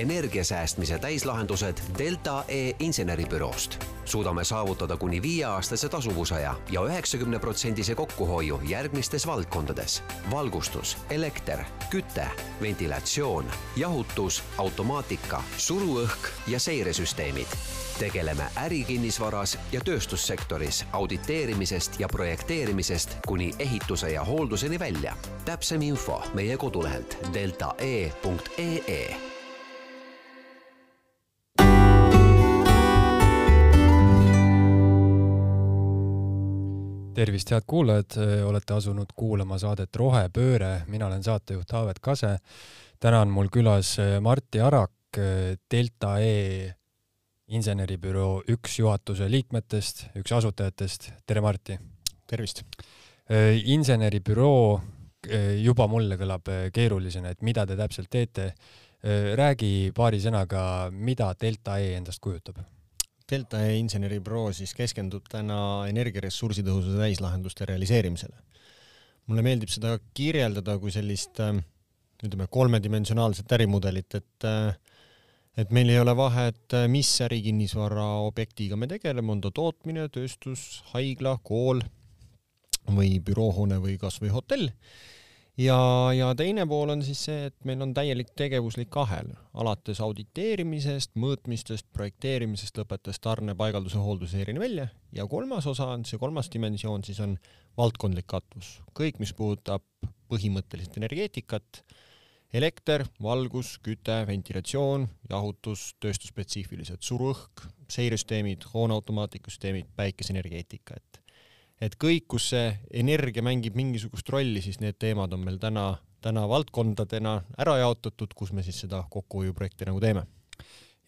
energiasäästmise täislahendused Delta E inseneribüroost. suudame saavutada kuni viieaastase tasuvusaja ja üheksakümne protsendise kokkuhoiu järgmistes valdkondades. valgustus, elekter, küte, ventilatsioon, jahutus, automaatika, suruõhk ja seiresüsteemid tegeleme ärikinnisvaras ja tööstussektoris auditeerimisest ja projekteerimisest kuni ehituse ja hoolduseni välja. täpsem info meie kodulehelt deltae.ee tervist, head kuulajad, olete asunud kuulama saadet Rohepööre, mina olen saatejuht Haavet Kase. täna on mul külas Martti Arak, Delta E inseneribüroo üks juhatuse liikmetest, üks asutajatest. tere, Martti! tervist! inseneribüroo juba mulle kõlab keerulisena, et mida te täpselt teete. räägi paari sõnaga, mida Delta E endast kujutab Delta inseneribüroo siis keskendub täna energiaressursi tõhususe täislahenduste realiseerimisele. mulle meeldib seda kirjeldada kui sellist ütleme kolmedimensionaalset ärimudelit, et et meil ei ole vahet, mis ärikinnisvara objektiga me tegeleme, on ta tootmine, tööstus, haigla, kool või büroohoone või kasvõi hotell ja, ja teine pool on siis see, et meil on täielik tegevuslik ahel, alates auditeerimisest, mõõtmistest, projekteerimisest, lõpetades tarne, paigalduse, hooldusseerini välja ja kolmas osa on, see kolmas dimensioon siis on valdkondlik katvus. kõik, mis puudutab põhimõtteliselt energeetikat, elekter, valgus, küte, ventilatsioon, jahutus, tööstusspetsiifilised suruõhk, seiresüsteemid, hooneautomaatikasüsteemid, päikeseenergeetika, et et kõik, kus see energia mängib mingisugust rolli, siis need teemad on meil täna, täna valdkondadena ära jaotatud, kus me siis seda kokkuhoiuprojekti nagu teeme.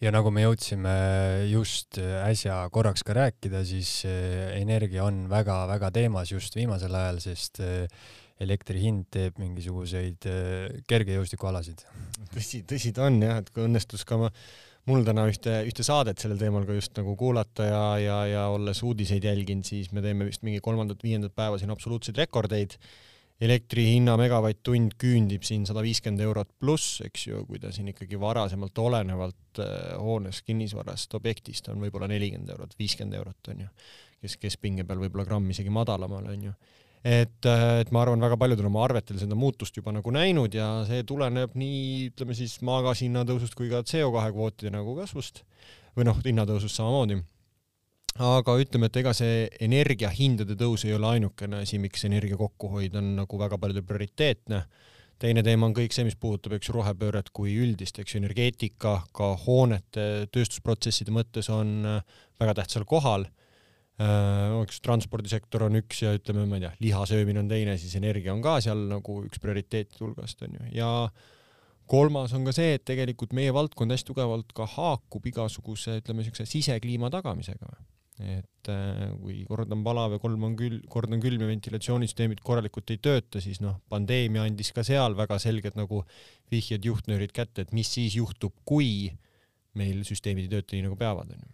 ja nagu me jõudsime just äsja korraks ka rääkida, siis eh, energia on väga-väga teemas just viimasel ajal, sest eh, elektri hind teeb mingisuguseid eh, kergejõustikualasid. tõsi, tõsi ta on jah, et kui õnnestus ka ma mul täna ühte, ühte saadet sellel teemal ka just nagu kuulata ja, ja, ja olles uudiseid jälginud, siis me teeme vist mingi kolmandat-viiendat päeva siin absoluutseid rekordeid. elektri hinna megavatt-tund küündib siin sada viiskümmend eurot pluss, eks ju, kui ta siin ikkagi varasemalt olenevalt äh, hoonest, kinnisvarast, objektist on võib-olla nelikümmend eurot, viiskümmend eurot on ju, kes, kes pinge peal võib-olla gramm isegi madalamal on ju et, et ma arvan, väga paljud on oma arvetel seda muutust juba nagu näinud ja see tuleneb nii, ütleme siis maagaasi hinna tõusust kui ka CO2 kvootide nagu kasvust või noh, hinnatõusust samamoodi. aga ütleme, et ega see energiahindade tõus ei ole ainukene asi, miks energia kokkuhoid on nagu väga paljudel prioriteetne. teine teema on kõik see, mis puudutab, eks ju, rohepööret kui üldist, eks ju, energeetika ka hoonete, tööstusprotsesside mõttes on väga tähtsal kohal eks äh, transpordisektor on üks ja ütleme, ma ei tea, liha söömine on teine, siis energia on ka seal nagu üks prioriteetide hulgast onju ja kolmas on ka see, et tegelikult meie valdkond hästi tugevalt ka haakub igasuguse, ütleme siukse sisekliima tagamisega. et äh, kui kord on palav ja kolm on külm, kord on külm ja ventilatsioonisüsteemid korralikult ei tööta, siis noh, pandeemia andis ka seal väga selged nagu vihjed juhtnöörid kätte, et mis siis juhtub, kui meil süsteemid ei tööta nii nagu peavad onju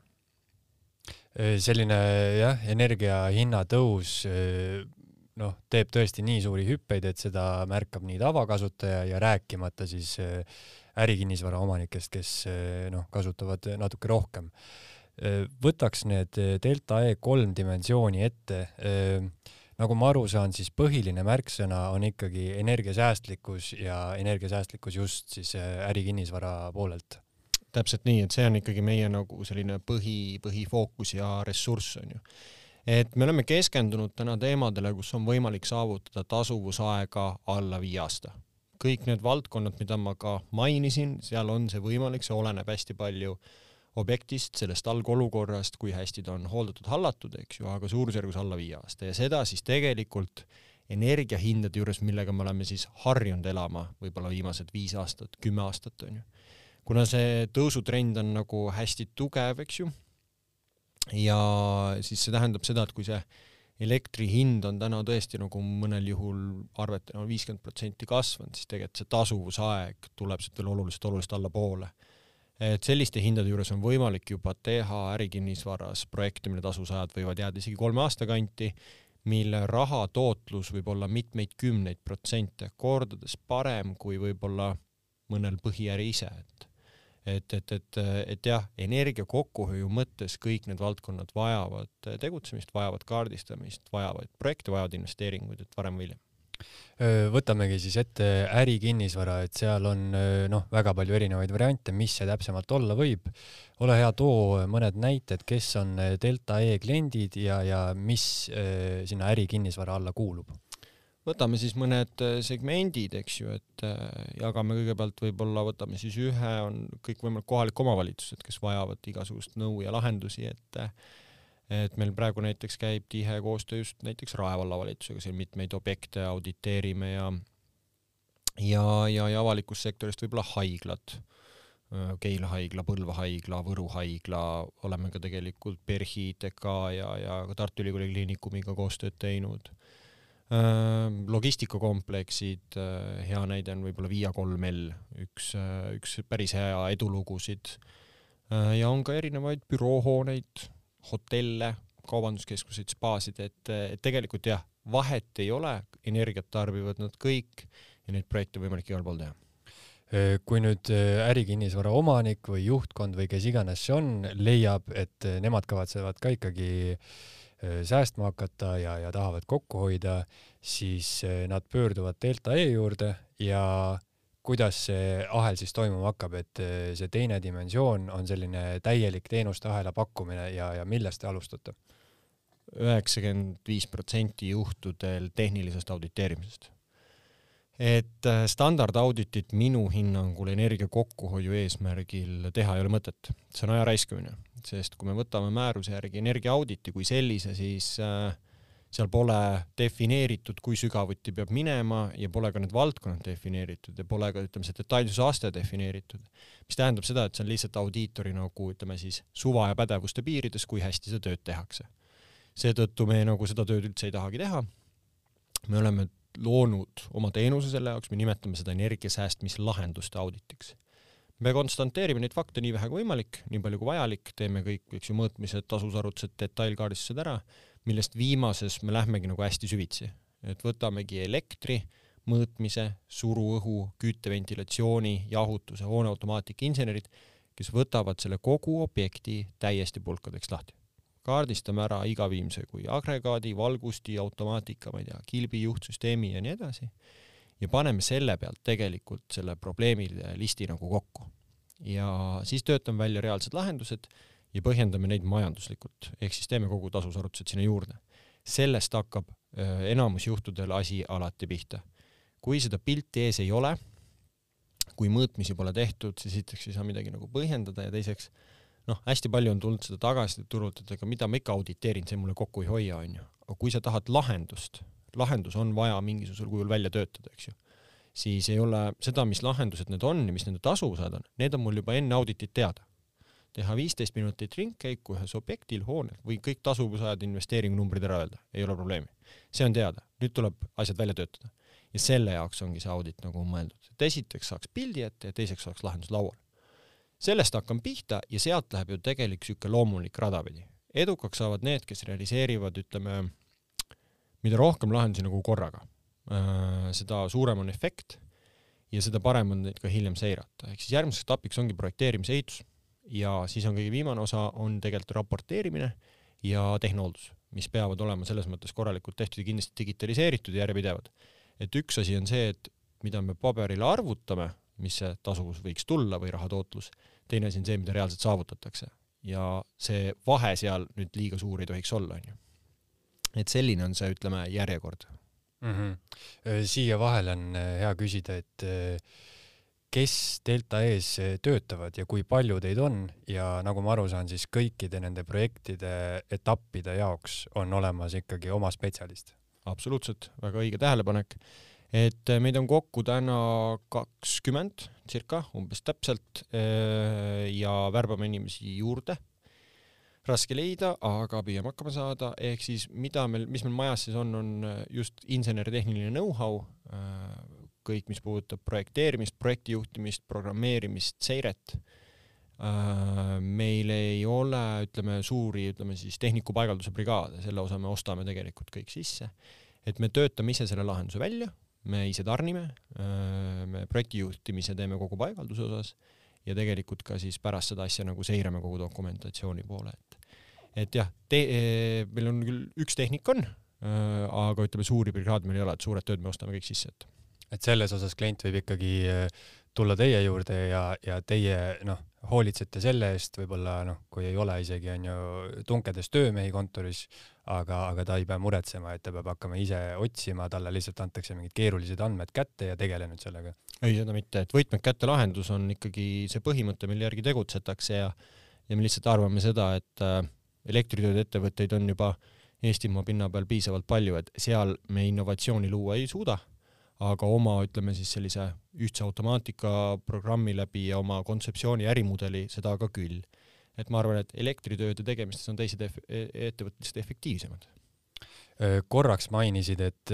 selline jah, energia hinna tõus noh, teeb tõesti nii suuri hüppeid, et seda märkab nii tavakasutaja ja rääkimata siis ärikinnisvara omanikest, kes noh, kasutavad natuke rohkem. võtaks need delta E kolm dimensiooni ette. nagu ma aru saan, siis põhiline märksõna on ikkagi energiasäästlikkus ja energiasäästlikkus just siis ärikinnisvara poolelt täpselt nii, et see on ikkagi meie nagu selline põhi, põhifookus ja ressurss on ju. et me oleme keskendunud täna teemadele, kus on võimalik saavutada tasuvusaega alla viie aasta. kõik need valdkonnad, mida ma ka mainisin, seal on see võimalik, see oleneb hästi palju objektist, sellest algolukorrast, kui hästi ta on hooldatud, hallatud, eks ju, aga suurusjärgus alla viie aasta ja seda siis tegelikult energiahindade juures, millega me oleme siis harjunud elama võib-olla viimased viis aastat, kümme aastat on ju kuna see tõusutrend on nagu hästi tugev, eks ju, ja siis see tähendab seda, et kui see elektri hind on täna tõesti nagu mõnel juhul arvetena viiskümmend protsenti kasvanud, siis tegelikult see tasuvusaeg tuleb sealt veel oluliselt, oluliselt allapoole. et selliste hindade juures on võimalik juba teha ärikinnisvaras projekte, mille tasuvusajad võivad jääda isegi kolme aasta kanti, mille raha tootlus võib olla mitmeid kümneid protsente, kordades parem kui võib-olla mõnel põhiäri ise, et et, et, et, et jah, energia kokkuhoiu mõttes kõik need valdkonnad vajavad tegutsemist, vajavad kaardistamist, vajavad projekte, vajavad investeeringuid, et varem või hiljem võtamegi siis ette ärikinnisvara, et seal on noh, väga palju erinevaid variante, mis see täpsemalt olla võib. ole hea, too mõned näited, kes on Delta E kliendid ja, ja mis sinna ärikinnisvara alla kuulub võtame siis mõned äh, segmendid, eks ju, et äh, jagame kõigepealt võib-olla, võtame siis ühe, on kõikvõimalik kohalik omavalitsused, kes vajavad igasugust nõu ja lahendusi, et äh, et meil praegu näiteks käib tihe koostöö just näiteks Rae vallavalitsusega, siin mitmeid objekte auditeerime ja ja, ja, ja avalikust sektorist võib-olla haiglad, Keila haigla, Põlva haigla, Võru haigla, oleme ka tegelikult PERHi, TK ja, ja ka Tartu Ülikooli Kliinikumiga koostööd teinud logistikakompleksid, hea näide on võib-olla Via 3L, üks, üks päris hea edulugusid. ja on ka erinevaid büroohooneid, hotelle, kaubanduskeskuseid, spaasid, et, et tegelikult jah, vahet ei ole, energiat tarbivad nad kõik ja neid projekte on võimalik igal pool teha kui nüüd ärikinnisvara omanik või juhtkond või kes iganes see on, leiab, et nemad kavatsevad ka ikkagi Äh, säästma hakata ja, ja tahavad kokku hoida, siis äh, nad pöörduvad Delta E juurde ja kuidas see ahel siis toimuma hakkab, et äh, see teine dimensioon on selline täielik teenuste ahela pakkumine ja, ja millest te alustate? üheksakümmend viis protsenti juhtudel tehnilisest auditeerimisest. Et standardauditit minu hinnangul energia kokkuhoiu eesmärgil teha ei ole mõtet, see on aja raiskamine sest kui me võtame määruse järgi energiaauditi kui sellise, siis äh, seal pole defineeritud, kui sügavuti peab minema ja pole ka need valdkonnad defineeritud ja pole ka ütleme, see detailsuse aste defineeritud. mis tähendab seda, et see on lihtsalt audiitori nagu ütleme siis suva ja pädevuste piirides, kui hästi seda tööd tehakse. seetõttu me nagu seda tööd üldse ei tahagi teha. me oleme loonud oma teenuse selle jaoks, me nimetame seda energiasäästmislahenduste auditiks me konstanteerime neid fakte nii vähe kui võimalik, nii palju kui vajalik, teeme kõik, eks ju, mõõtmised, tasusarvutused, detailkaardistused ära, millest viimases me lähmegi nagu hästi süvitsi, et võtamegi elektri mõõtmise, suruõhu, kütteventilatsiooni, jahutuse, hooneautomaatika insenerid, kes võtavad selle kogu objekti täiesti pulkadeks lahti. Kaardistame ära iga viimse kui agregaadi, valgusti, automaatika, ma ei tea, kilbi, juhtsüsteemi ja nii edasi ja paneme selle pealt tegelikult selle probleemide listi nagu kokku. ja siis töötame välja reaalsed lahendused ja põhjendame neid majanduslikult, ehk siis teeme kogu tasusarvutused sinna juurde. sellest hakkab äh, enamus juhtudel asi alati pihta. kui seda pilti ees ei ole, kui mõõtmisi pole tehtud, siis esiteks ei saa midagi nagu põhjendada ja teiseks noh, hästi palju on tulnud seda tagasisidet turult, et ega mida ma ikka auditeerin, see mulle kokku ei hoia, onju. aga kui sa tahad lahendust, lahendus on vaja mingisugusel kujul välja töötada, eks ju, siis ei ole seda, mis lahendused need on ja mis nende tasuvused on, need on mul juba enne auditit teada. teha viisteist minutit ringkäiku ühes objektil, hoonel või kõik tasuvusajad, investeeringunumbrid ära öelda, ei ole probleemi. see on teada, nüüd tuleb asjad välja töötada. ja selle jaoks ongi see audit nagu mõeldud, et esiteks saaks pildi ette ja teiseks saaks lahendus laual. Sellest hakkan pihta ja sealt läheb ju tegelik sihuke loomulik rada pidi. edukaks saavad need, kes realiseerivad, ütleme mida rohkem lahendusi nagu korraga, äh, seda suurem on efekt ja seda parem on neid ka hiljem seirata, ehk siis järgmiseks etapiks ongi projekteerimise ehitus ja siis on kõige viimane osa, on tegelikult raporteerimine ja tehnooldus, mis peavad olema selles mõttes korralikult tehtud ja kindlasti digitaliseeritud ja järjepidevad. et üks asi on see, et mida me paberile arvutame, mis see tasuvus võiks tulla või rahatootlus, teine asi on see, mida reaalselt saavutatakse ja see vahe seal nüüd liiga suur ei tohiks olla, onju et selline on see, ütleme, järjekord mm. -hmm. siia vahele on äh, hea küsida, et äh, kes Delta E-s töötavad ja kui palju teid on ja nagu ma aru saan, siis kõikide nende projektide etappide jaoks on olemas ikkagi oma spetsialist? absoluutselt, väga õige tähelepanek. Et meid on kokku täna kakskümmend circa, umbes täpselt ja värbame inimesi juurde raske leida, aga püüame hakkama saada, ehk siis mida meil, mis meil majas siis on, on äh, just insener-tehniline know-how, äh, kõik, mis puudutab projekteerimist, projektijuhtimist, programmeerimist, seiret. Äh, meil ei ole, ütleme, suuri, ütleme siis tehnikupaigalduse brigaade, selle osa me ostame tegelikult kõik sisse. et me töötame ise selle lahenduse välja, me ise tarnime, me projektijuhtimise teeme kogu paigalduse osas ja tegelikult ka siis pärast seda asja nagu seirame kogu dokumentatsiooni poole, et et jah, te-, meil on küll üks tehnik on, aga ütleme, suuri brigaade meil ei ole, et suured tööd me ostame kõik sisse, et. Et selles osas klient võib ikkagi tulla teie juurde ja, ja teie noh, hoolitsete selle eest võib-olla noh, kui ei ole isegi onju tunkedes töömehi kontoris, aga, aga ta ei pea muretsema, et ta peab hakkama ise otsima, talle lihtsalt antakse mingid keerulised andmed kätte ja tegele nüüd sellega. ei, seda mitte, et võtmed kätte lahendus on ikkagi see põhimõte, mille järgi tegutsetakse ja ja me lihtsalt arvame seda, et äh, elektritööde ettevõtteid on juba Eestimaa pinna peal piisavalt palju, et seal me innovatsiooni luua ei suuda, aga oma, ütleme siis sellise ühtse automaatika programmi läbi ja oma kontseptsiooni ärimudeli, seda ka küll. et ma arvan, et elektritööde tegemistes on teised eff ettevõtted efektiivsemad. korraks mainisid, et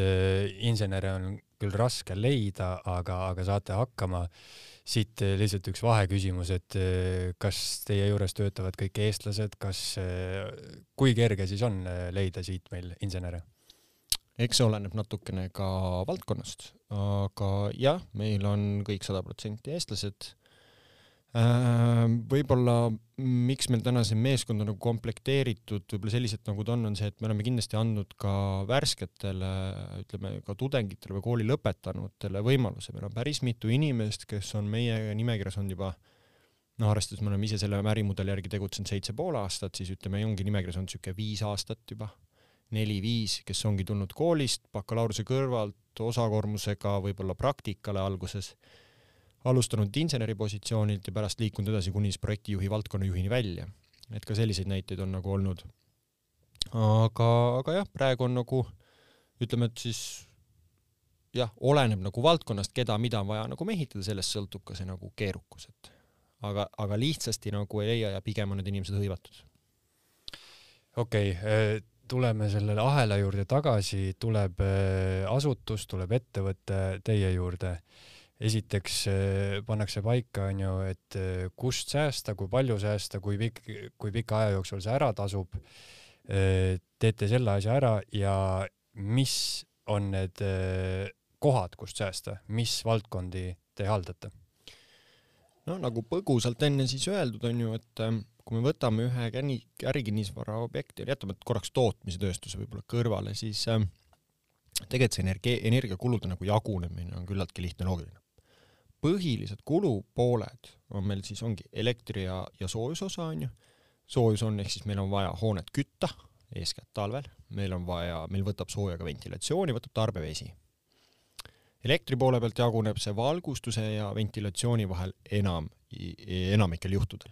insenere on küll raske leida, aga, aga saate hakkama siit eh, lihtsalt üks vaheküsimus, et kas teie juures töötavad kõik eestlased, kas, kui kerge siis on leida siit meil insenere? Eks see oleneb natukene ka valdkonnast, aga jah, meil on kõik sada protsenti eestlased. Äh, võib-olla miks meil täna see meeskond on nagu komplekteeritud võib-olla selliselt, nagu ta on, on see, et me oleme kindlasti andnud ka värsketele, ütleme ka tudengitele või kooli lõpetanutele võimaluse, meil on päris mitu inimest, kes on meie nimekirjas olnud juba noh, arvestades me oleme ise selle ärimudeli järgi tegutsenud seitse pool aastat, siis ütleme, ongi nimekirjas olnud niisugune viis aastat juba, neli-viis, kes ongi tulnud koolist bakalaureuse kõrvalt osakoormusega võib-olla praktikale alguses alustanud inseneri positsioonilt ja pärast liikunud edasi kuni siis projektijuhi, valdkonnajuhini välja. et ka selliseid näiteid on nagu olnud. aga, aga jah, praegu on nagu ütleme, et siis jah, oleneb nagu valdkonnast, keda, mida on vaja nagu mehitada, sellest sõltub ka see nagu keerukus, et aga, aga lihtsasti nagu ei leia ja pigem on need inimesed hõivatud. okei okay,, tuleme selle ahela juurde tagasi, tuleb äh, asutus, tuleb ettevõte teie juurde esiteks eh, pannakse paika, on ju, et eh, kust säästa, kui palju säästa, kui pikk, kui pika aja jooksul see ära tasub. Teete selle asja ära ja mis on need kohad, kust säästa, mis valdkondi te haldate? No nagu põgusalt enne siis öeldud on ju, et kui me võtame ühe ärikinnisvara objekti, jätame korraks tootmise tööstuse võib-olla kõrvale, siis tegelikult see energia, energiakulude nagu jagunemine on küllaltki lihtne loogiline põhilised kulupooled on meil siis ongi elektri ja, ja soojusosa onju. soojus on, ehk siis meil on vaja hoonet kütta, eeskätt talvel, meil on vaja, meil võtab sooja ka ventilatsiooni, võtab tarbevesi. Elektri poole pealt jaguneb see valgustuse ja ventilatsiooni vahel enam, enamikel juhtudel.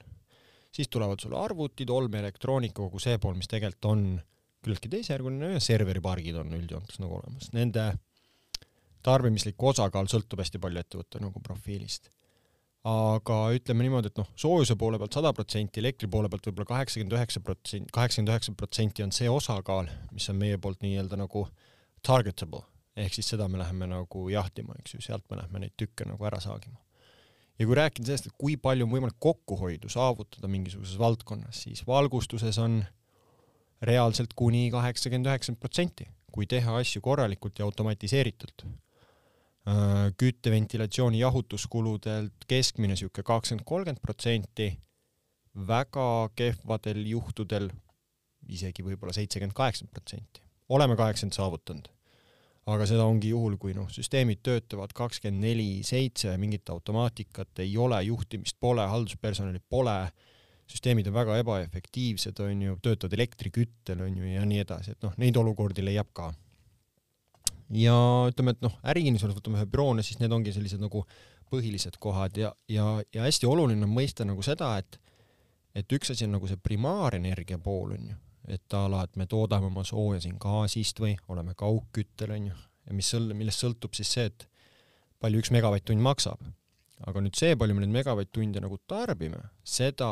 siis tulevad sulle arvutid, olmeelektroonika, kogu see pool, mis tegelikult on küllaltki teisejärguline serveripargid on üldjoontes nagu olemas. Nende tarbimislik osakaal sõltub hästi palju ettevõtte nagu profiilist. aga ütleme niimoodi, et noh, soojuse poole pealt sada protsenti, elektri poole pealt võib-olla kaheksakümmend üheksa protsenti, kaheksakümmend üheksa protsenti on see osakaal, mis on meie poolt nii-öelda nagu targetable, ehk siis seda me läheme nagu jahtima, eks ju, sealt me lähme neid tükke nagu ära saagima. ja kui rääkida sellest, et kui palju on võimalik kokkuhoidu saavutada mingisuguses valdkonnas, siis valgustuses on reaalselt kuni kaheksakümmend, üheksakümmend protsenti, kui teha asju korralikult ja automatiseeritult Äh, kütte, ventilatsiooni, jahutuskuludelt keskmine niisugune kakskümmend, kolmkümmend protsenti, väga kehvadel juhtudel isegi võib-olla seitsekümmend, kaheksakümmend protsenti. oleme kaheksakümmend saavutanud. Aga seda ongi juhul, kui noh, süsteemid töötavad kakskümmend neli seitse, mingit automaatikat ei ole, juhtimist pole, halduspersonali pole, süsteemid on väga ebaefektiivsed, on ju, töötavad elektriküttel, on ju, ja nii edasi, et noh, neid olukordi leiab ka. Ja ütleme, et noh, ärikinnisvaras võtame ühe büroona, siis need ongi sellised nagu põhilised kohad ja, ja, ja hästi oluline on mõista nagu seda, et et üks asi on nagu see primaarenergia pool onju, et a la, et me toodame oma sooja siin gaasist või oleme kaugküttel onju ja mis sõl-, millest sõltub siis see, et palju üks megavatt-tund maksab. aga nüüd see, palju me neid megavatt-tunde nagu tarbime, seda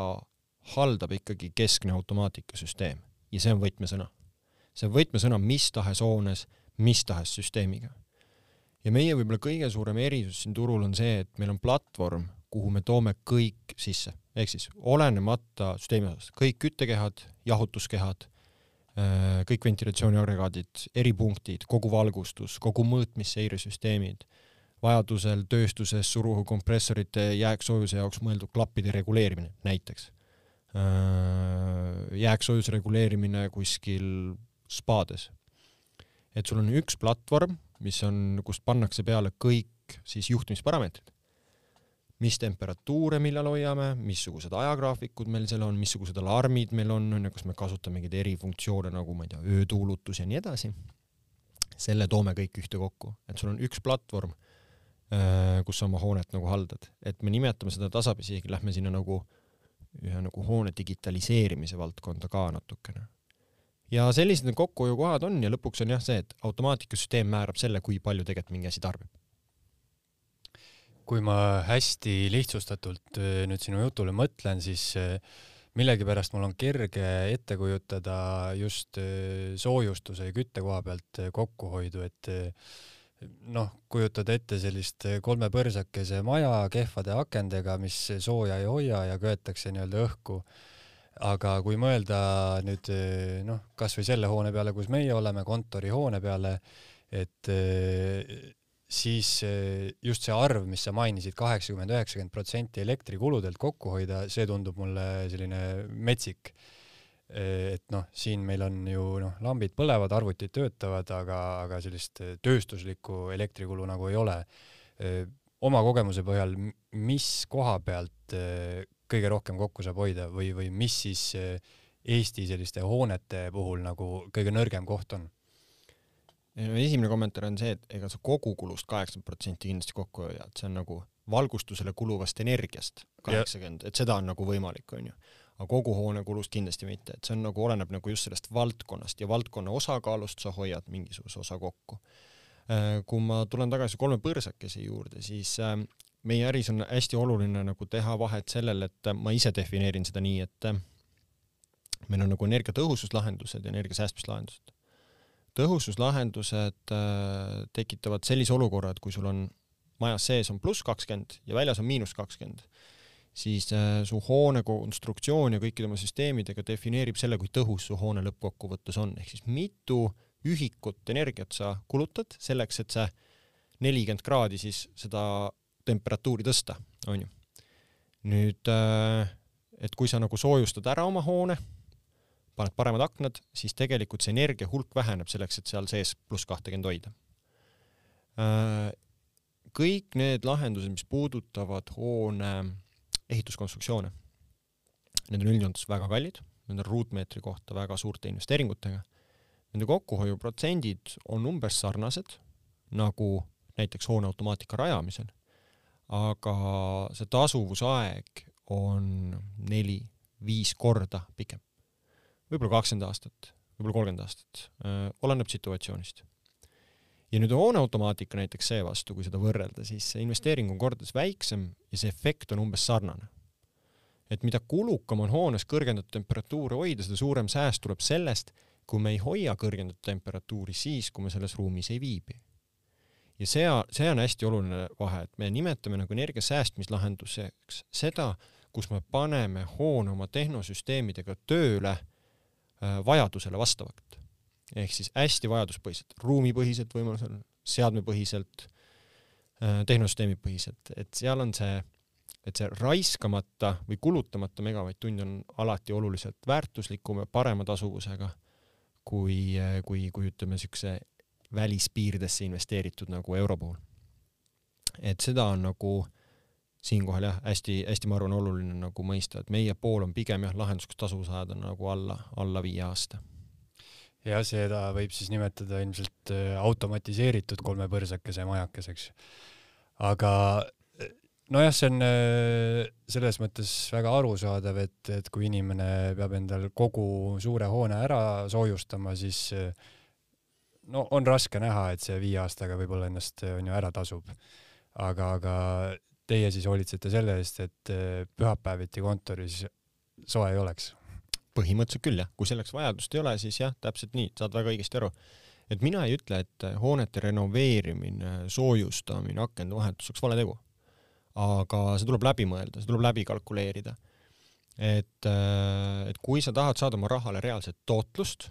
haldab ikkagi keskne automaatikasüsteem ja see on võtmesõna. see on võtmesõna mis tahes hoones mis tahes süsteemiga. ja meie võib-olla kõige suurem erisus siin turul on see, et meil on platvorm, kuhu me toome kõik sisse, ehk siis olenemata süsteemi osast, kõik küttekehad, jahutuskehad, äh, kõik ventilatsiooniagregaadid, eripunktid, kogu valgustus, kogu mõõtmisseiresüsteemid, vajadusel tööstuses suruõhukompressorite jääksoojuse jaoks mõeldud klappide reguleerimine näiteks. jääksoojuse reguleerimine kuskil spaades. et sul on üks platvorm, mis on, kust pannakse peale kõik siis juhtimisparameetrid mis temperatuure millal hoiame, missugused ajagraafikud meil seal on, missugused alarmid meil on, on ju, kas me kasutame mingeid erifunktsioone nagu ma ei tea, öötuulutus ja nii edasi. selle toome kõik ühte kokku, et sul on üks platvorm, äh, kus sa oma hoonet nagu haldad, et me nimetame seda tasapisi, lähme sinna nagu ühe nagu hoone digitaliseerimise valdkonda ka natukene. ja sellised need kokkuhoiukohad on ja lõpuks on jah see, et automaatikasüsteem määrab selle, kui palju tegelikult mingi asi tarbib kui ma hästi lihtsustatult äh, nüüd sinu jutule mõtlen, siis äh, millegipärast mul on kerge ette kujutada just äh, soojustuse ja kütte koha pealt kokkuhoidu, et noh, kujutad ette sellist kolme põrsakese maja kehvade akendega, mis sooja ei hoia ja köetakse nii-öelda õhku. aga kui mõelda nüüd noh, kasvõi selle hoone peale, kus meie oleme, kontorihoone peale, et siis just see arv, mis sa mainisid, kaheksakümmend, üheksakümmend protsenti elektrikuludelt kokku hoida, see tundub mulle selline metsik. Et noh, siin meil on ju noh, lambid põlevad, arvutid töötavad, aga, aga sellist tööstuslikku elektrikulu nagu ei ole. Oma kogemuse põhjal, mis koha pealt kõige rohkem kokku saab hoida või, või mis siis Eesti selliste hoonete puhul nagu kõige nõrgem koht on? Esimene kommentaar on see, et ega sa kogukulust kaheksakümmend protsenti kindlasti kokku ei hoia, et see on nagu valgustusele kuluvast energiast kaheksakümmend, et seda on nagu võimalik, onju. aga kogu hoone kulust kindlasti mitte, et see on nagu, oleneb nagu just sellest valdkonnast ja valdkonna osakaalust sa hoiad mingisuguse osa kokku. Äh, kui ma tulen tagasi kolme põrsakese juurde, siis äh, meie äris on hästi oluline nagu teha vahet sellel, et ma ise defineerin seda nii, et äh, meil on nagu energiatõhususlahendused ja energiasäästmislahendused tõhususlahendused äh, tekitavad sellise olukorra, et kui sul on majas sees on pluss kakskümmend ja väljas on miinus kakskümmend, siis äh, su hoone konstruktsioon ja kõikide oma süsteemidega defineerib selle, kui tõhus su hoone lõppkokkuvõttes on, ehk siis mitu ühikut energiat sa kulutad selleks, et see nelikümmend kraadi siis seda temperatuuri tõsta, onju. nüüd, äh, et kui sa nagu soojustad ära oma hoone paned paremad aknad, siis tegelikult see energia hulk väheneb selleks, et seal sees pluss kahtekümmend hoida. Äh, kõik need lahendused, mis puudutavad hoone ehituskonstruktsioone, need on üldjoontes väga kallid, need on ruutmeetri kohta väga suurte investeeringutega. Nende kokkuhoiuprotsendid on umbes sarnased nagu näiteks hoone automaatika rajamisel, aga see tasuvusaeg on neli-viis korda pikem võib-olla kakskümmend aastat, võib-olla kolmkümmend aastat, äh, oleneb situatsioonist. ja nüüd hooneautomaatika näiteks seevastu, kui seda võrrelda, siis see investeering on kordades väiksem ja see efekt on umbes sarnane. et mida kulukam on hoones kõrgendatud temperatuuri hoida, seda suurem sääst tuleb sellest, kui me ei hoia kõrgendatud temperatuuri siis, kui me selles ruumis ei viibi. ja see, see on hästi oluline vahe, et me nimetame nagu energia säästmislahenduseks seda, kus me paneme hoone oma tehnosüsteemidega tööle vajadusele vastavalt. ehk siis hästi vajaduspõhiselt, ruumipõhiselt võimalusel, seadmepõhiselt, äh, tehnosüsteemipõhiselt, et seal on see, et see raiskamata või kulutamata megavatt-tund on alati oluliselt väärtuslikum ja parema tasuvusega kui, äh, kui, kui ütleme, niisuguse välispiiridesse investeeritud nagu euro puhul. et seda on nagu äh, siinkohal jah, hästi-hästi, ma arvan, oluline nagu mõista, et meie pool on pigem jah, lahendus, kus tasuvusajad on nagu alla, alla viie aasta. ja seda võib siis nimetada ilmselt äh, automatiseeritud kolmepõrsakese majakeseks. aga äh, nojah, see on äh, selles mõttes väga arusaadav, et, et kui inimene peab endal kogu suure hoone ära soojustama, siis no on raske näha, et see viie aastaga võib-olla ennast on ju ära tasub. aga, aga teie siis hoolitsete selle eest, et äh, pühapäeviti kontoris soe ei oleks? põhimõtteliselt küll jah, kui selleks vajadust ei ole, siis jah, täpselt nii, saad väga õigesti aru. et mina ei ütle, et hoonete renoveerimine, soojustamine, akende vahetus oleks vale tegu. aga see tuleb läbi mõelda, see tuleb läbi kalkuleerida. et, äh, et kui sa tahad saada oma rahale reaalset tootlust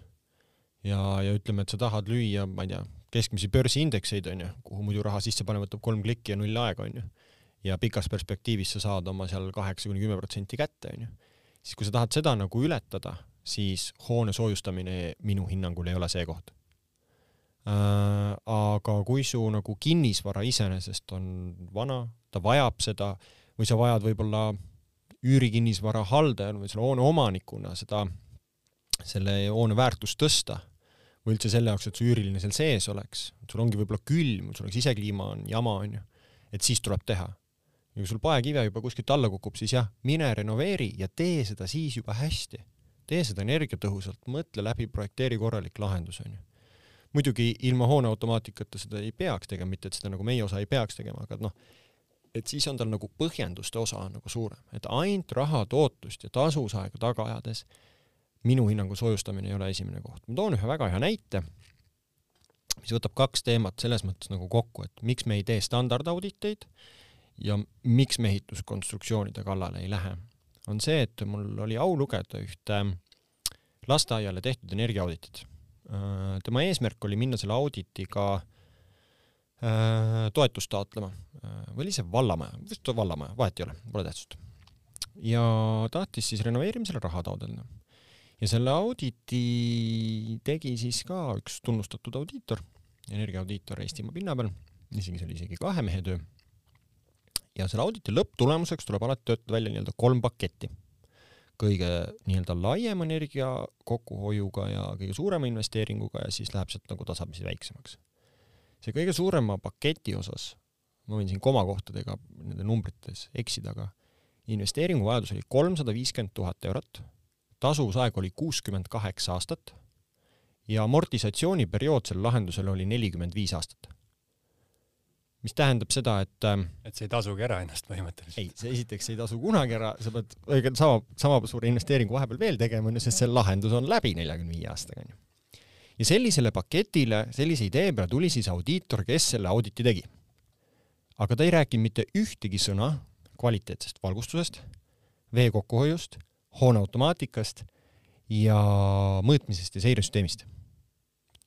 ja, ja ütleme, et sa tahad lüüa, ma ei tea, keskmisi börsiindekseid, on ju, kuhu muidu raha sisse pane, võtab kolm klikki ja null aega, on ju. Ja pikas perspektiivis sa saad oma seal kaheksa kuni kümme protsenti kätte, on ju. siis kui sa tahad seda nagu ületada, siis hoone soojustamine minu hinnangul ei ole see koht äh,. aga kui su nagu kinnisvara iseenesest on vana, ta vajab seda või sa vajad võib-olla üürikinnisvara haldajana või selle hoone omanikuna seda, selle hoone väärtust tõsta või üldse selle jaoks, et su üüriline seal sees oleks, sul ongi võib-olla külm, sul on sisekliima on jama, onju, et siis tuleb teha. Ja kui sul paekive juba kuskilt alla kukub, siis jah, mine renoveeri ja tee seda siis juba hästi. tee seda energiatõhusalt, mõtle läbi, projekteeri korralik lahendus, onju. muidugi ilma hoone automaatikata seda ei peaks tegema, mitte et seda nagu meie osa ei peaks tegema, aga noh, et siis on tal nagu põhjenduste osa nagu suurem, et ainult raha tootlust ja tasuvusaega taga ajades minu hinnangul soojustamine ei ole esimene koht. ma toon ühe väga hea näite, mis võtab kaks teemat selles mõttes nagu kokku, et miks me ei tee standardauditeid ja miks me ehituskonstruktsioonide kallale ei lähe. on see, et mul oli au lugeda ühte lasteaiale tehtud energiaauditit. Äh, tema eesmärk oli minna selle auditiga äh, toetust taotlema äh, või oli see vallamaja, vist vallamaja, vahet ei ole, pole tähtsust. ja tahtis siis renoveerimisele raha taotleda ja selle auditi tegi siis ka üks tunnustatud audiitor, energiaaudiitor Eestimaa pinna peal, isegi see oli isegi kahe mehe töö. Ja selle auditi lõpptulemuseks tuleb alati töötada välja nii-öelda kolm paketti. kõige nii-öelda laiema energia kokkuhoiuga ja kõige suurema investeeringuga ja siis läheb sealt nagu tasapisi väiksemaks. see kõige suurema paketi osas, ma võin siin komakohtadega nende numbrites eksida, aga investeeringuvajadus oli kolmsada viiskümmend tuhat eurot tasuvusaeg oli kuuskümmend kaheksa aastat ja amortisatsiooniperiood sellel lahendusel oli nelikümmend viis aastat. Mis tähendab seda, et ähm, et see ei tasugi ära ennast põhimõtteliselt. ei, see esiteks ei tasu kunagi ära, sa pead õige sama, sama suure investeeringu vahepeal veel tegema, onju, sest see lahendus on läbi neljakümne viie aastaga, onju. ja sellisele paketile, sellise idee peale tuli siis audiitor, kes selle auditi tegi. aga ta ei rääkinud mitte ühtegi sõna kvaliteetsest valgustusest, vee kokkuhoiust hoone automaatikast ja mõõtmisest ja seiresüsteemist.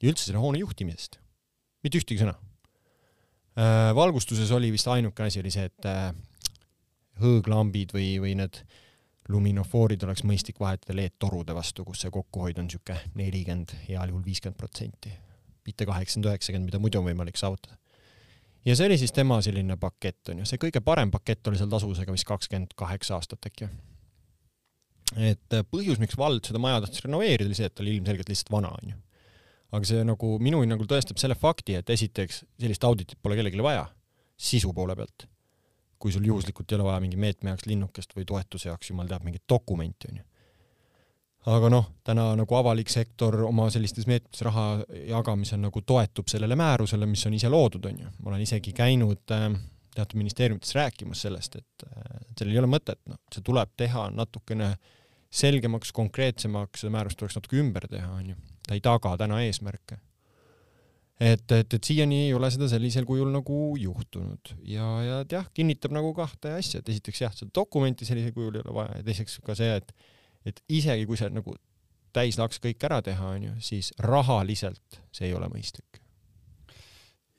ja üldse selle hoone juhtimisest. mitte ühtegi sõna. Äh, valgustuses oli vist ainuke asi oli see, et äh, hõõglambid või, või need luminofoorid oleks mõistlik vahetada LED-torude vastu, kus see kokkuhoid on niisugune nelikümmend, heal juhul viiskümmend protsenti, mitte kaheksakümmend, üheksakümmend, mida muidu on võimalik saavutada. ja see oli siis tema selline pakett, on ju, see kõige parem pakett oli seal tasuvusega vist kakskümmend kaheksa aastat äkki et põhjus, miks vald seda maja tahtis renoveerida, oli see, et ta oli ilmselgelt lihtsalt vana, onju. Aga see nagu minu hinnangul tõestab selle fakti, et esiteks sellist auditit pole kellelegi vaja, sisu poole pealt. kui sul juhuslikult ei ole vaja mingi meetme jaoks linnukest või toetuse jaoks, jumal teab, mingit dokumenti, onju. aga noh, täna nagu avalik sektor oma sellistes meetmetes raha jagamisel nagu toetub sellele määrusele, mis on ise loodud, onju. ma olen isegi käinud äh, teatud ministeeriumites rääkimas sellest, et sellel ei ole mõtet, noh, see tuleb teha natukene selgemaks, konkreetsemaks, seda määrust tuleks natuke ümber teha, onju. Ta ei taga täna eesmärke. et, et, et siiani ei ole seda sellisel kujul nagu juhtunud. Ja, ja et jah, kinnitab nagu kahte asja, et esiteks jah, seda dokumenti sellisel kujul ei ole vaja. Ja teiseks ka see, et, et isegi kui see nagu täislaks kõik ära teha, onju, siis rahaliselt see ei ole mõistlik.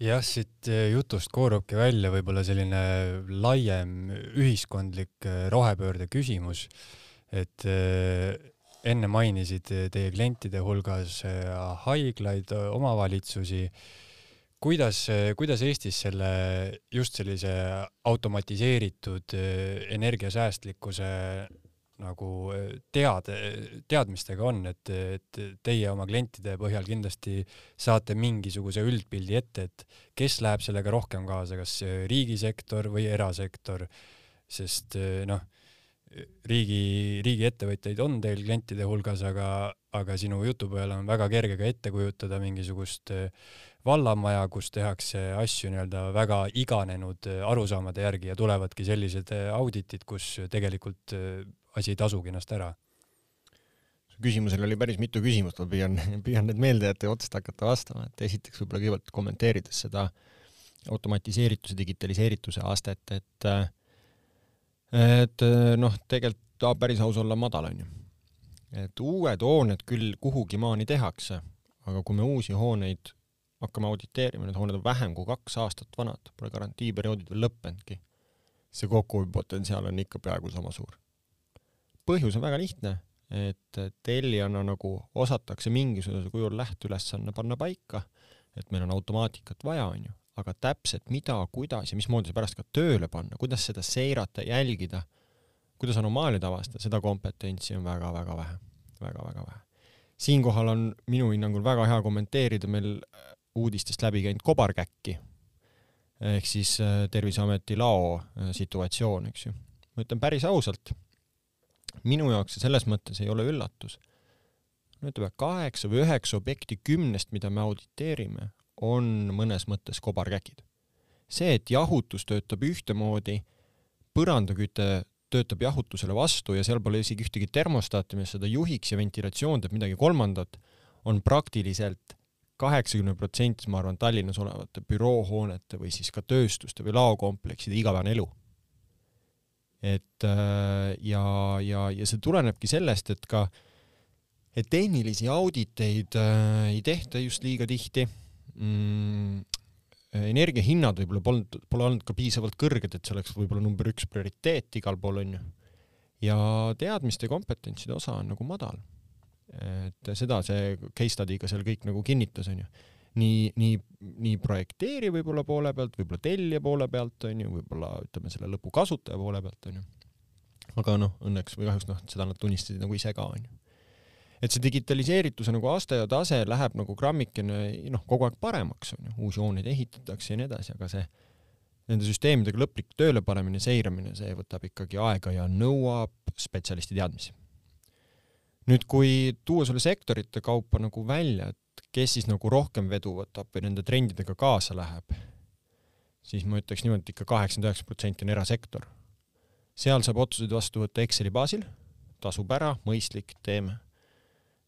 Jah, siit eh, jutust koorubki välja võib-olla selline laiem ühiskondlik eh, rohepöörde küsimus, et eh, enne mainisid teie klientide hulgas haiglaid, omavalitsusi. kuidas, kuidas Eestis selle, just sellise automatiseeritud energiasäästlikkuse nagu tead, teadmistega on, et, et teie oma klientide põhjal kindlasti saate mingisuguse üldpildi ette, et kes läheb sellega rohkem kaasa, kas riigisektor või erasektor, sest noh, riigi, riigiettevõtjaid on teil klientide hulgas, aga, aga sinu jutu peale on väga kerge ka ette kujutada mingisugust äh, vallamaja, kus tehakse asju nii-öelda väga iganenud arusaamade järgi ja tulevadki sellised auditid, kus tegelikult asi ei tasugi ennast ära? küsimusel oli päris mitu küsimust, ma püüan, püüan need meelde jätta ja otsast hakata vastama, et esiteks võib-olla kõigepealt kommenteerides seda automatiseerituse, digitaliseerituse astet, et et noh, tegelikult ta päris aus olla madal, on ju. et uued hooned küll kuhugi maani tehakse, aga kui me uusi hooneid hakkame auditeerima, need hooned on vähem kui kaks aastat vanad, pole garantiiperioodid veel lõppenudki, see kokkuhoiupotentsiaal on ikka peaaegu sama suur. põhjus on väga lihtne, et tellijana nagu osatakse mingisugusel kujul lähteülesanne panna paika, et meil on automaatikat vaja, on ju, aga täpselt mida, kuidas ja mismoodi see pärast ka tööle panna, kuidas seda seirata, jälgida, kuidas anomaaliaid avastada, seda kompetentsi on väga-väga vähe väga,, väga-väga vähe. siinkohal on minu hinnangul väga hea kommenteerida meil äh, uudistest läbi käinud kobarkäkki ehk siis äh, Terviseameti lao äh, situatsioon, eks ju. ma ütlen päris ausalt, minu jaoks see selles mõttes ei ole üllatus. no ütleme, kaheksa või üheksa objekti kümnest, mida me auditeerime, on mõnes mõttes kobarkäkid. see, et jahutus töötab ühtemoodi, põrandaküte töötab jahutusele vastu ja seal pole isegi ühtegi termostaati, mis seda juhiks ja ventilatsioon teeb midagi kolmandat, on praktiliselt kaheksakümne protsenti, ma arvan, Tallinnas olevate büroohoonete või siis ka tööstuste või laokomplekside igapäevane elu. et äh, ja, ja, ja see tulenebki sellest, et ka, et tehnilisi auditeid äh, ei tehta just liiga tihti mm,. energiahinnad võib-olla polnud, pole olnud ka piisavalt kõrged, et see oleks võib-olla number üks prioriteet igal pool onju. ja teadmiste ja kompetentside osa on nagu madal et seda see case study ka seal kõik nagu kinnitas, onju. nii, nii, nii projekteeri võib-olla poole pealt, võib-olla tellija poole pealt, onju, võib-olla ütleme selle lõpukasutaja poole pealt, onju. aga noh, õnneks või kahjuks noh, seda nad tunnistasid nagu ise ka, onju. Et see digitaliseerituse nagu aste ja tase läheb nagu grammikene noh, kogu aeg paremaks, onju, uusi hooneid ehitatakse ja nii edasi, aga see nende süsteemidega lõplik tööle panemine, seiramine, see võtab ikkagi aega ja nõuab spetsialisti teadmisi nüüd, kui tuua selle sektorite kaupa nagu välja, et kes siis nagu rohkem vedu võtab või nende trendidega kaasa läheb, siis ma ütleks niimoodi, et ikka kaheksakümmend üheksa protsenti on erasektor. seal saab otsuseid vastu võtta Exceli baasil, tasub ära, mõistlik, teeme.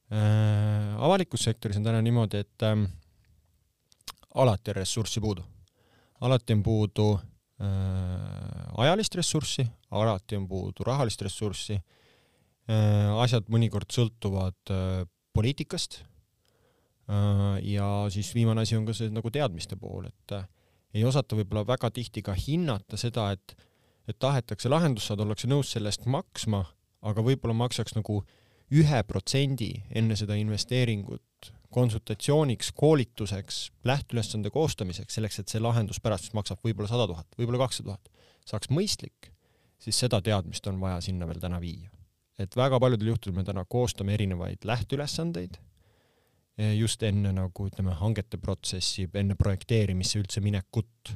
Avalikus sektoris on täna niimoodi, et äh, alati on ressurssi puudu. alati on puudu äh, ajalist ressurssi, alati on puudu rahalist ressurssi Äh, asjad mõnikord sõltuvad äh, poliitikast. Äh, ja siis viimane asi on ka see nagu teadmiste pool, et ei osata võib-olla väga tihti ka hinnata seda, et, et tahetakse lahendust saada, ollakse nõus selle eest maksma, aga võib-olla maksaks nagu ühe protsendi enne seda investeeringut konsultatsiooniks, koolituseks, lähteülesande koostamiseks, selleks, et see lahendus pärast maksab võib-olla sada tuhat, võib-olla kakssada tuhat, saaks mõistlik, siis seda teadmist on vaja sinna veel täna viia et väga paljudel juhtudel me täna koostame erinevaid lähteülesandeid eh, just enne nagu ütleme, hangete protsessi, enne projekteerimisse üldse minekut.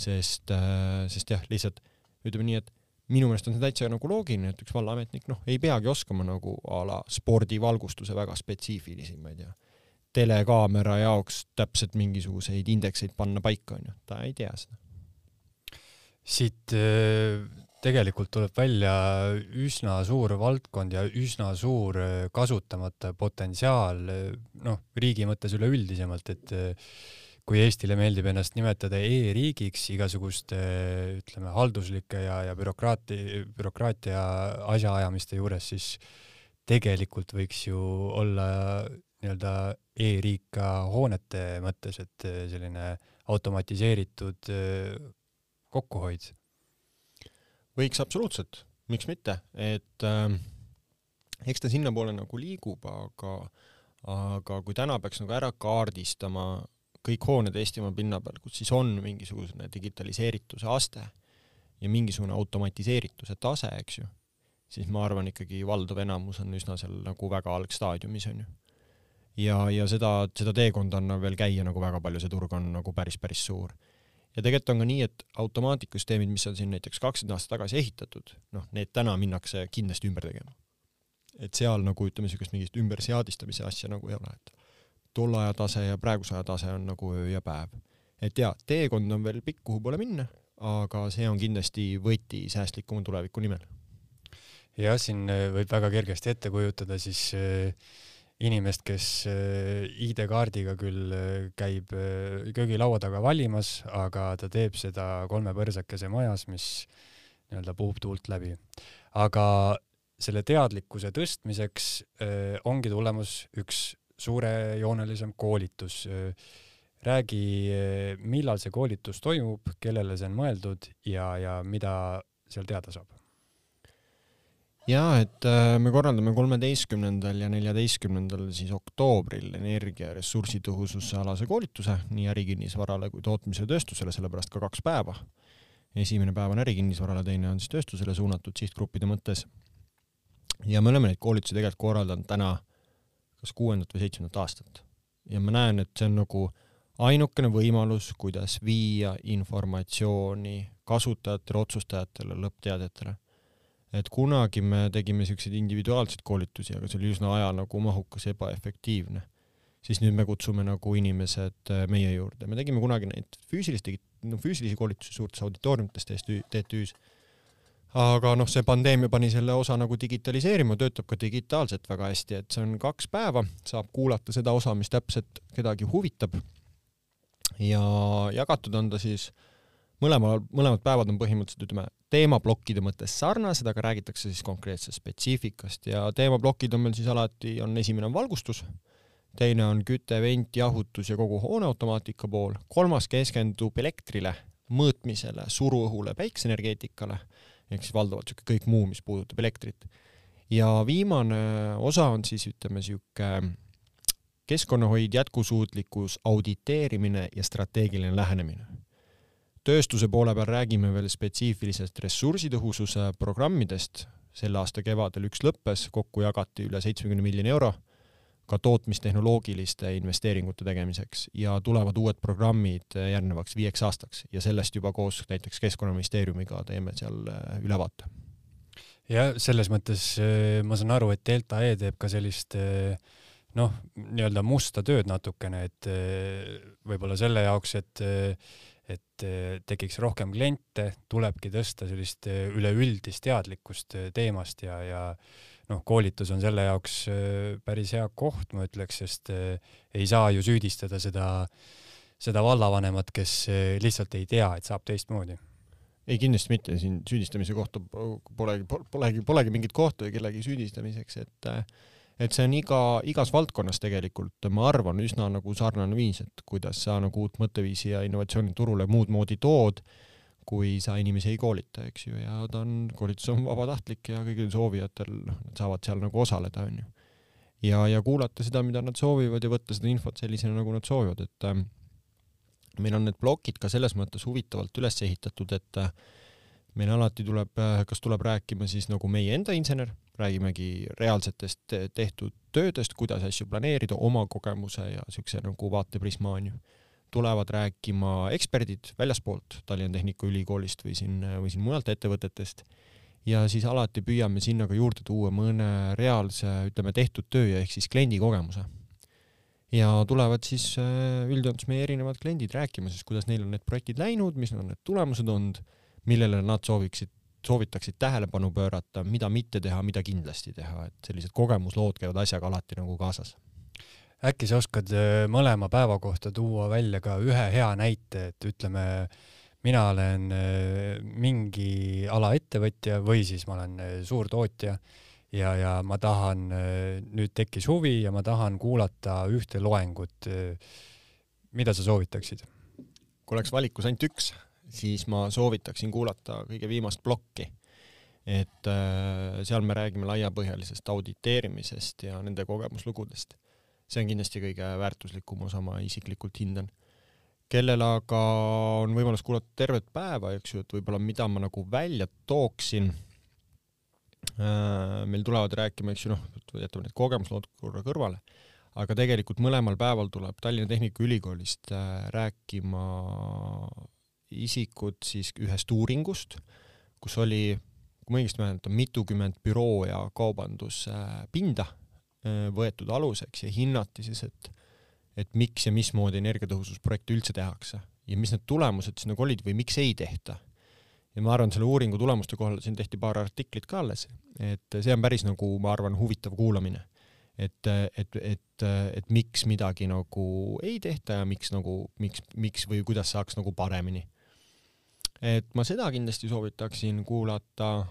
sest, äh, sest jah, lihtsalt ütleme nii, et minu meelest on see täitsa nagu loogiline, et üks vallaametnik noh, ei peagi oskama nagu a la spordivalgustuse väga spetsiifilisi, ma ei tea, telekaamera jaoks täpselt mingisuguseid indekseid panna paika, onju, ta ei tea seda. siit äh, tegelikult tuleb välja üsna suur valdkond ja üsna suur äh, kasutamata potentsiaal, äh, noh, riigi mõttes üleüldisemalt, et kui Eestile meeldib ennast nimetada e-riigiks igasuguste ütleme halduslike ja, ja bürokraati, bürokraatia asjaajamiste juures, siis tegelikult võiks ju olla nii-öelda e-riik ka hoonete mõttes, et selline automatiseeritud kokkuhoid. Võiks absoluutselt, miks mitte, et äh, eks ta sinnapoole nagu liigub, aga, aga kui täna peaks nagu ära kaardistama kõik hooned Eestimaa pinna peal, kus siis on mingisugune digitaliseerituse aste ja mingisugune automatiseerituse tase, eks ju, siis ma arvan ikkagi valdav enamus on üsna seal nagu väga algstaadiumis onju. ja, ja seda, seda teekonda on veel käia nagu väga palju, see turg on nagu päris, päris suur ja tegelikult on ka nii, et automaatikasüsteemid, mis on siin näiteks kakskümmend aastat tagasi ehitatud, noh, need täna minnakse kindlasti ümber tegema. et seal nagu ütleme, niisugust mingit ümberseadistamise asja nagu ei ole, et tolle aja tase ja praeguse aja tase on nagu öö ja päev. et jaa, teekond on veel pikk, kuhu poole minna, aga see on kindlasti võti säästlikuma tuleviku nimel. jah, siin võib väga kergesti ette kujutada siis äh, inimest, kes äh, ID-kaardiga küll äh, käib äh, köögilaua taga valimas, aga ta teeb seda kolme põrsakese majas, mis nii-öelda puhub tuult läbi. aga selle teadlikkuse tõstmiseks ongi tulemas üks suurejoonelisem koolitus. räägi, millal see koolitus toimub, kellele see on mõeldud ja, ja mida seal teada saab? ja et äh, me korraldame kolmeteistkümnendal ja neljateistkümnendal siis oktoobril energia ressursitõhususe alase koolituse nii ärikinnisvarale kui tootmise tööstusele, sellepärast ka kaks päeva. esimene päev on ärikinnisvarale, teine on siis tööstusele suunatud sihtgruppide mõttes. ja me oleme neid koolitusi tegelikult korraldanud täna kas kuuendat või seitsmendat aastat ja ma näen, et see on nagu ainukene võimalus, kuidas viia informatsiooni kasutajatele, otsustajatele, lõppteadjatele. et kunagi me tegime siukseid individuaalseid koolitusi, aga see oli üsna aja nagu mahukas, ebaefektiivne. siis nüüd me kutsume nagu inimesed äh, meie juurde, me tegime kunagi neid füüsilisi, no füüsilisi koolitusi suurtes auditooriumites TTÜ-s aga noh, see pandeemia pani selle osa nagu digitaliseerima, töötab ka digitaalselt väga hästi, et see on kaks päeva, saab kuulata seda osa, mis täpselt kedagi huvitab. ja jagatud on ta siis mõlemal, mõlemad päevad on põhimõtteliselt ütleme teemaplokkide mõttes sarnased, aga räägitakse siis konkreetsest spetsiifikast. Ja teemaplokid on meil siis alati, on esimene on valgustus, teine on küte, vent, jahutus ja kogu hooneautomaatika pool, kolmas keskendub elektrile, mõõtmisele, suruõhule, päikseenergeetikale ehk siis valdavalt sihuke kõik muu, mis puudutab elektrit. ja viimane osa on siis ütleme sihuke keskkonnahoid, jätkusuutlikkus, auditeerimine ja strateegiline lähenemine. tööstuse poole peal räägime veel spetsiifilisest ressursitõhususe programmidest, selle aasta kevadel üks lõppes, kokku jagati üle seitsmekümne miljoni euro ka tootmistehnoloogiliste investeeringute tegemiseks ja tulevad uued programmid järgnevaks viieks aastaks ja sellest juba koos näiteks Keskkonnaministeeriumiga teeme seal äh, ülevaate. ja selles mõttes äh, ma saan aru, et Delta E teeb ka sellist noh, nii-öelda musta tööd natukene, et võib-olla selle jaoks, et et tekiks rohkem kliente, tulebki tõsta sellist üleüldist teadlikkust teemast ja, ja noh, koolitus on selle jaoks äh, päris hea koht, ma ütleks, sest äh, ei saa ju süüdistada seda, seda vallavanemat, kes äh, lihtsalt ei tea, et saab teistmoodi. ei, kindlasti mitte, siin süüdistamise kohta polegi, polegi, polegi mingit kohta kellegi süüdistamiseks, et et see on iga, igas valdkonnas tegelikult, ma arvan, üsna nagu sarnane viis, et kuidas sa nagu uut mõtteviisi ja innovatsiooni turule muud moodi tood kui sa inimesi ei koolita, eks ju, ja ta on, koolitus on vabatahtlik ja kõigil soovijatel, noh, nad saavad seal nagu osaleda, onju. ja, ja kuulata seda, mida nad soovivad ja võtta seda infot sellisena, nagu nad soovivad, et äh, meil on need plokid ka selles mõttes huvitavalt üles ehitatud, et äh, meil alati tuleb, äh, kas tuleb rääkima siis nagu meie enda insener, räägimegi reaalsetest tehtud töödest, kuidas asju planeerida, oma kogemuse ja siukse nagu vaateprisma onju tulevad rääkima eksperdid väljaspoolt Tallinna Tehnikaülikoolist või siin, või siin mujalt ettevõtetest. Ja siis alati püüame sinna ka juurde tuua mõne reaalse, ütleme, tehtud töö ehk siis kliendi kogemuse. ja tulevad siis äh, üldjoontes meie erinevad kliendid rääkima siis, kuidas neil on need projektid läinud, mis on need tulemused olnud, millele nad sooviksid, soovitaksid tähelepanu pöörata, mida mitte teha, mida kindlasti teha, et sellised kogemuslood käivad asjaga alati nagu kaasas äkki sa oskad äh, mõlema päeva kohta tuua välja ka ühe hea näite, et ütleme, mina olen äh, mingi ala ettevõtja või siis ma olen äh, suurtootja ja, ja ma tahan, nüüd tekkis huvi ja ma tahan kuulata ühte loengut. mida sa soovitaksid? kui oleks valikus ainult üks, siis ma soovitaksin kuulata kõige viimast plokki. et seal me räägime laiapõhjalisest auditeerimisest ja nende kogemuslugudest see on kindlasti kõige väärtuslikum osa, ma isiklikult hindan. kellel aga on võimalus kuulata tervet päeva, eks ju, et võib-olla mida ma nagu välja tooksin, äh, meil tulevad rääkima, eks ju, noh, jätame need kogemuslood korra kõrvale, aga tegelikult mõlemal päeval tuleb Tallinna Tehnikaülikoolist äh, rääkima isikud siis ühest uuringust, kus oli, kui ma õigesti mäletan, mitukümmend büroo ja kaubanduspinda Äh, võetud aluseks ja hinnati siis, et et miks ja mismoodi energiatõhususprojekte üldse tehakse ja mis need tulemused siis nagu olid või miks ei tehta. ja ma arvan, selle uuringu tulemuste kohal siin tehti paar artiklit ka alles, et see on päris nagu, ma arvan, huvitav kuulamine. et, et, et, et miks midagi nagu ei tehta ja miks nagu, miks, miks või kuidas saaks nagu paremini. et ma seda kindlasti soovitaksin kuulata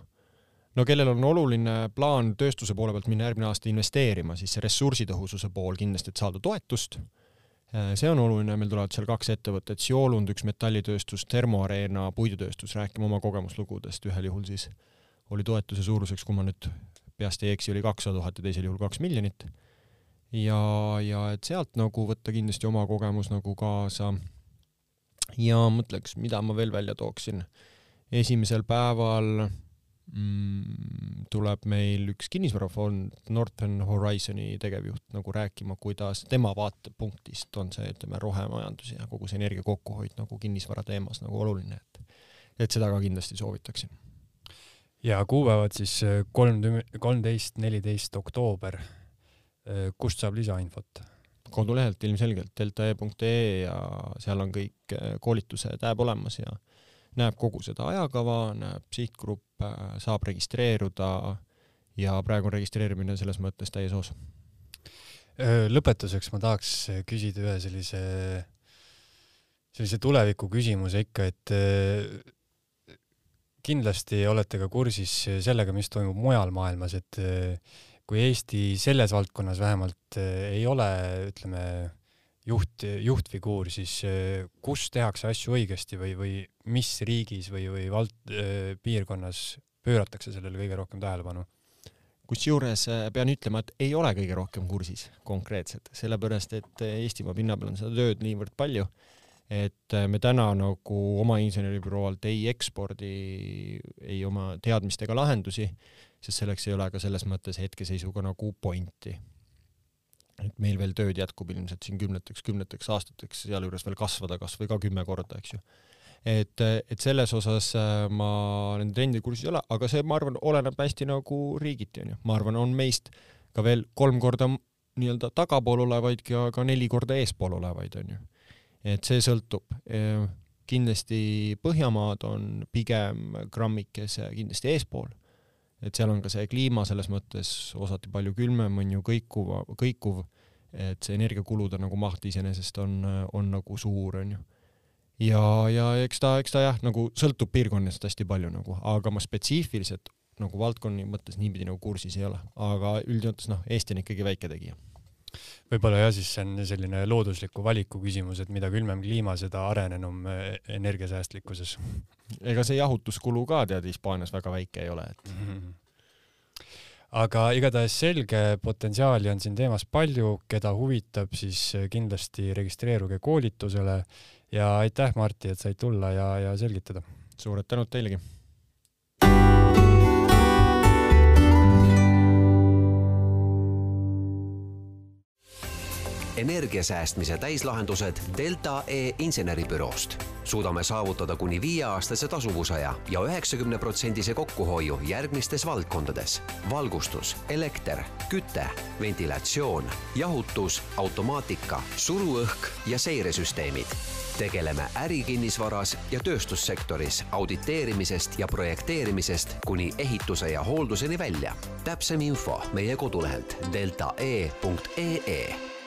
no kellel on oluline plaan tööstuse poole pealt minna järgmine aasta investeerima, siis see ressursitõhususe pool kindlasti, et saada toetust, Äh, see on oluline, meil tulevad seal kaks ettevõtet, Siolund, üks metallitööstus, Termoareena puidutööstus, rääkima oma kogemuslugudest, ühel juhul siis oli toetuse suuruseks, kui ma nüüd peast ei eksi, oli kakssada tuhat ja teisel juhul kaks miljonit. ja, ja et sealt nagu võtta kindlasti oma kogemus nagu kaasa. ja mõtleks, mida ma veel välja tooksin. esimesel päeval tuleb meil üks kinnisvarafond, Northern Horizoni tegevjuht nagu rääkima, kuidas tema vaatepunktist on see, ütleme, rohemajandus ja kogu see energia kokkuhoid nagu kinnisvara teemas nagu oluline, et et seda ka kindlasti soovitaksin. ja kuupäevad siis äh, kolmkümmend, kolmteist, neliteist oktoober. Äh, kust saab lisainfot? kodulehelt ilmselgelt deltae.ee ja seal on kõik äh, koolituse tääb olemas ja näeb kogu seda ajakava, näeb sihtgrupp, saab registreeruda ja praegu on registreerimine selles mõttes täies hoos. lõpetuseks ma tahaks küsida ühe sellise, sellise tuleviku küsimuse ikka, et kindlasti olete ka kursis sellega, mis toimub mujal maailmas, et kui Eesti selles valdkonnas vähemalt ei ole, ütleme, juht, juhtfiguur, siis eh, kus tehakse asju õigesti või, või mis riigis või, või vald-, eh, piirkonnas pööratakse sellele kõige rohkem tähelepanu? kusjuures eh, pean ütlema, et ei ole kõige rohkem kursis konkreetselt, sellepärast et Eestimaa pinna peal on seda tööd niivõrd palju, et me täna nagu oma inseneribüroo alt ei ekspordi ei oma teadmist ega lahendusi, sest selleks ei ole ka selles mõttes hetkeseisuga nagu pointi et meil veel tööd jätkub ilmselt siin kümneteks, kümneteks aastateks, sealjuures veel kasvada kas või ka kümme korda, eks ju. et, et selles osas äh, ma nende trendide kursis ei ole, aga see, ma arvan, oleneb hästi nagu riigiti, onju. ma arvan, on meist ka veel kolm korda nii-öelda tagapool olevaid ja ka neli korda eespool olevaid, onju. et see sõltub. Kindlasti Põhjamaad on pigem grammikese kindlasti eespool et seal on ka see kliima selles mõttes osati palju külmem, on ju kõikuv, kõikuv, et see energiakulude nagu maht iseenesest on, on nagu suur, on ju. ja, ja eks ta, eks ta jah, nagu sõltub piirkonnast hästi palju nagu, aga ma spetsiifiliselt nagu valdkonni mõttes niipidi nagu kursis ei ole, aga üldjoontes noh, Eesti on ikkagi väike tegija võib-olla jah, siis see on selline loodusliku valiku küsimus, et mida külmem kliima, seda arenenum eh, energiasäästlikkuses. ega see jahutuskulu ka tead Hispaanias väga väike ei ole, et mm. -hmm aga igatahes selge potentsiaali on siin teemas palju, keda huvitab, siis kindlasti registreeruge koolitusele ja aitäh, Martti, et said tulla ja, ja selgitada. suured tänud teilegi energiasäästmise täislahendused Delta E inseneribüroost. suudame saavutada kuni viieaastase tasuvusaja ja üheksakümne protsendise kokkuhoiu järgmistes valdkondades. valgustus, elekter, küte, ventilatsioon, jahutus, automaatika, suruõhk ja seiresüsteemid tegeleme ärikinnisvaras ja tööstussektoris auditeerimisest ja projekteerimisest kuni ehituse ja hoolduseni välja. täpsem info meie kodulehelt deltae.ee